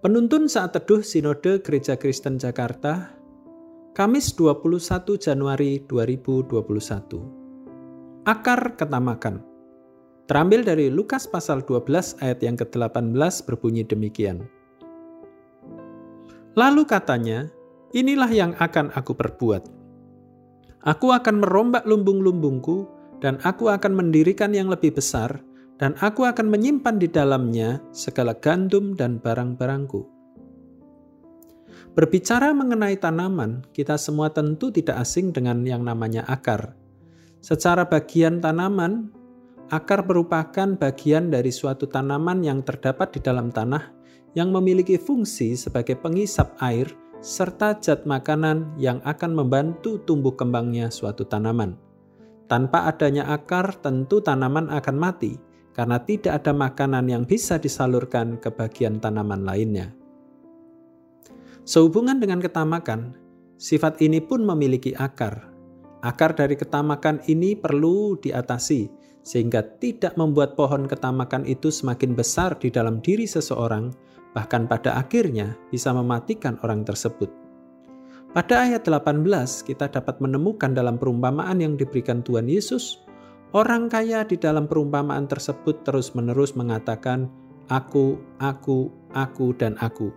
Penuntun saat teduh Sinode Gereja Kristen Jakarta, Kamis 21 Januari 2021. Akar ketamakan. Terambil dari Lukas pasal 12 ayat yang ke-18 berbunyi demikian. Lalu katanya, inilah yang akan aku perbuat. Aku akan merombak lumbung-lumbungku dan aku akan mendirikan yang lebih besar dan aku akan menyimpan di dalamnya segala gandum dan barang-barangku. Berbicara mengenai tanaman, kita semua tentu tidak asing dengan yang namanya akar. Secara bagian tanaman, akar merupakan bagian dari suatu tanaman yang terdapat di dalam tanah yang memiliki fungsi sebagai pengisap air serta zat makanan yang akan membantu tumbuh kembangnya suatu tanaman. Tanpa adanya akar, tentu tanaman akan mati karena tidak ada makanan yang bisa disalurkan ke bagian tanaman lainnya. Sehubungan dengan ketamakan, sifat ini pun memiliki akar. Akar dari ketamakan ini perlu diatasi sehingga tidak membuat pohon ketamakan itu semakin besar di dalam diri seseorang, bahkan pada akhirnya bisa mematikan orang tersebut. Pada ayat 18 kita dapat menemukan dalam perumpamaan yang diberikan Tuhan Yesus Orang kaya di dalam perumpamaan tersebut terus-menerus mengatakan, "Aku, aku, aku, dan aku."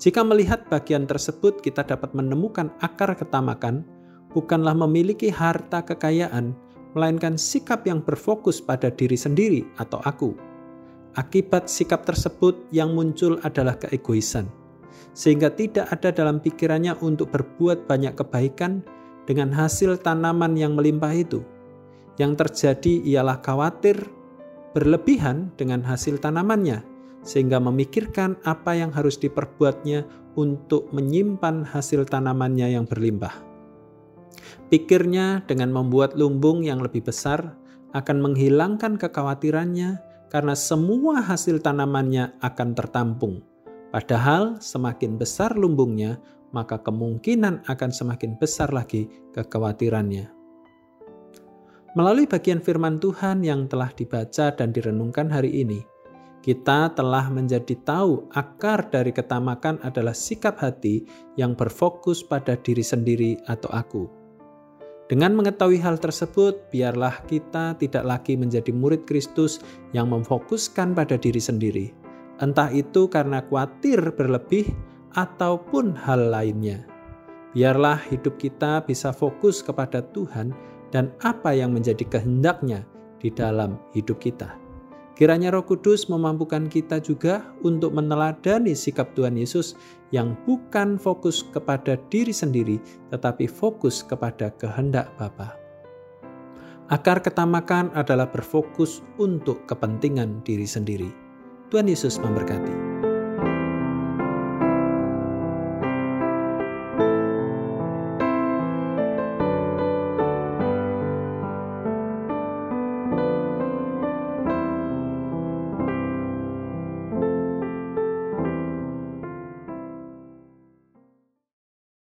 Jika melihat bagian tersebut, kita dapat menemukan akar ketamakan bukanlah memiliki harta kekayaan, melainkan sikap yang berfokus pada diri sendiri atau "aku". Akibat sikap tersebut yang muncul adalah keegoisan, sehingga tidak ada dalam pikirannya untuk berbuat banyak kebaikan dengan hasil tanaman yang melimpah itu yang terjadi ialah khawatir berlebihan dengan hasil tanamannya, sehingga memikirkan apa yang harus diperbuatnya untuk menyimpan hasil tanamannya yang berlimpah. Pikirnya dengan membuat lumbung yang lebih besar akan menghilangkan kekhawatirannya karena semua hasil tanamannya akan tertampung. Padahal semakin besar lumbungnya, maka kemungkinan akan semakin besar lagi kekhawatirannya. Melalui bagian firman Tuhan yang telah dibaca dan direnungkan hari ini, kita telah menjadi tahu akar dari ketamakan adalah sikap hati yang berfokus pada diri sendiri atau aku. Dengan mengetahui hal tersebut, biarlah kita tidak lagi menjadi murid Kristus yang memfokuskan pada diri sendiri, entah itu karena khawatir berlebih ataupun hal lainnya. Biarlah hidup kita bisa fokus kepada Tuhan dan apa yang menjadi kehendaknya di dalam hidup kita. Kiranya Roh Kudus memampukan kita juga untuk meneladani sikap Tuhan Yesus yang bukan fokus kepada diri sendiri, tetapi fokus kepada kehendak Bapa. Akar ketamakan adalah berfokus untuk kepentingan diri sendiri. Tuhan Yesus memberkati.